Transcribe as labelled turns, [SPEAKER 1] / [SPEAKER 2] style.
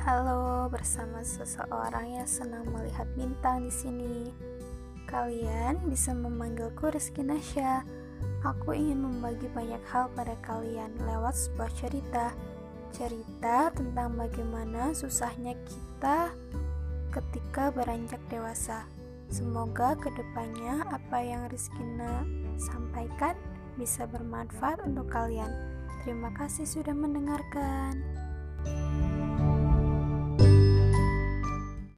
[SPEAKER 1] Halo, bersama seseorang yang senang melihat bintang di sini. Kalian bisa memanggilku Rizky Nasya. Aku ingin membagi banyak hal pada kalian lewat sebuah cerita. Cerita tentang bagaimana susahnya kita ketika beranjak dewasa. Semoga ke depannya apa yang Rizkina sampaikan bisa bermanfaat untuk kalian. Terima kasih sudah mendengarkan.